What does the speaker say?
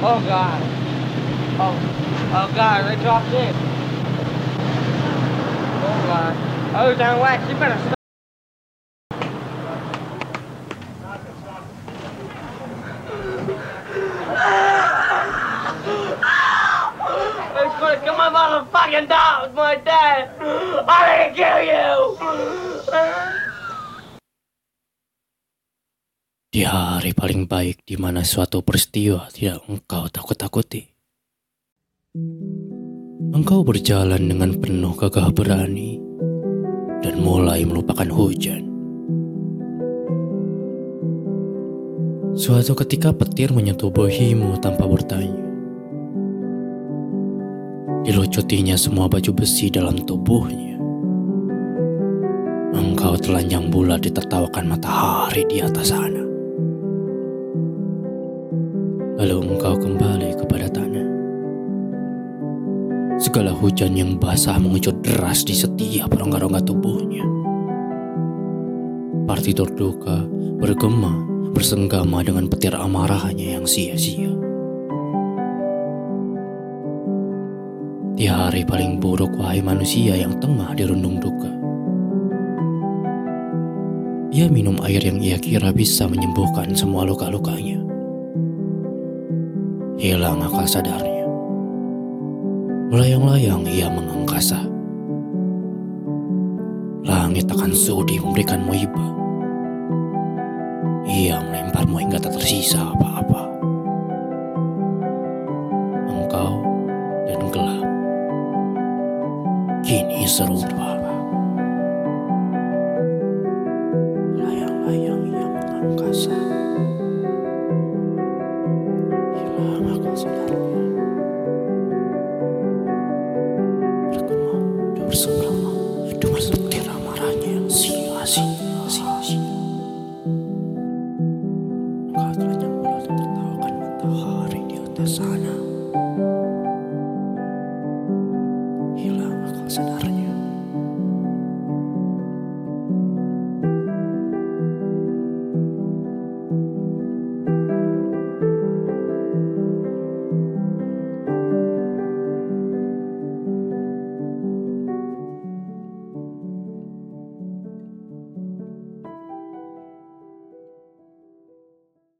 Oh god. Oh, oh god, they dropped in. Oh god. Oh, down wax, you better stop. It's gonna kill my motherfucking dog, my dad. I'm gonna kill you. Di hari paling baik di mana suatu peristiwa tidak engkau takut-takuti. Engkau berjalan dengan penuh gagah berani dan mulai melupakan hujan. Suatu ketika petir menyentuh bohimu tanpa bertanya. Dilucutinya semua baju besi dalam tubuhnya. Engkau telanjang bulat ditertawakan matahari di atas sana. Lalu engkau kembali kepada tanah. Segala hujan yang basah mengucut deras di setiap rongga-rongga tubuhnya. Partitur duka bergema bersenggama dengan petir amarahnya yang sia-sia. Di hari paling buruk wahai manusia yang tengah dirundung duka. Ia minum air yang ia kira bisa menyembuhkan semua luka-lukanya. Hilang akal sadarnya. Melayang-layang ia mengangkasa. Langit akan sudi memberikanmu hibah. Ia melemparmu hingga tak tersisa apa-apa. Engkau dan gelap. Kini serupa. bersama dengan petir amarahnya yang sia-sia. Engkau telah yang bulan tertawakan matahari di atas sana.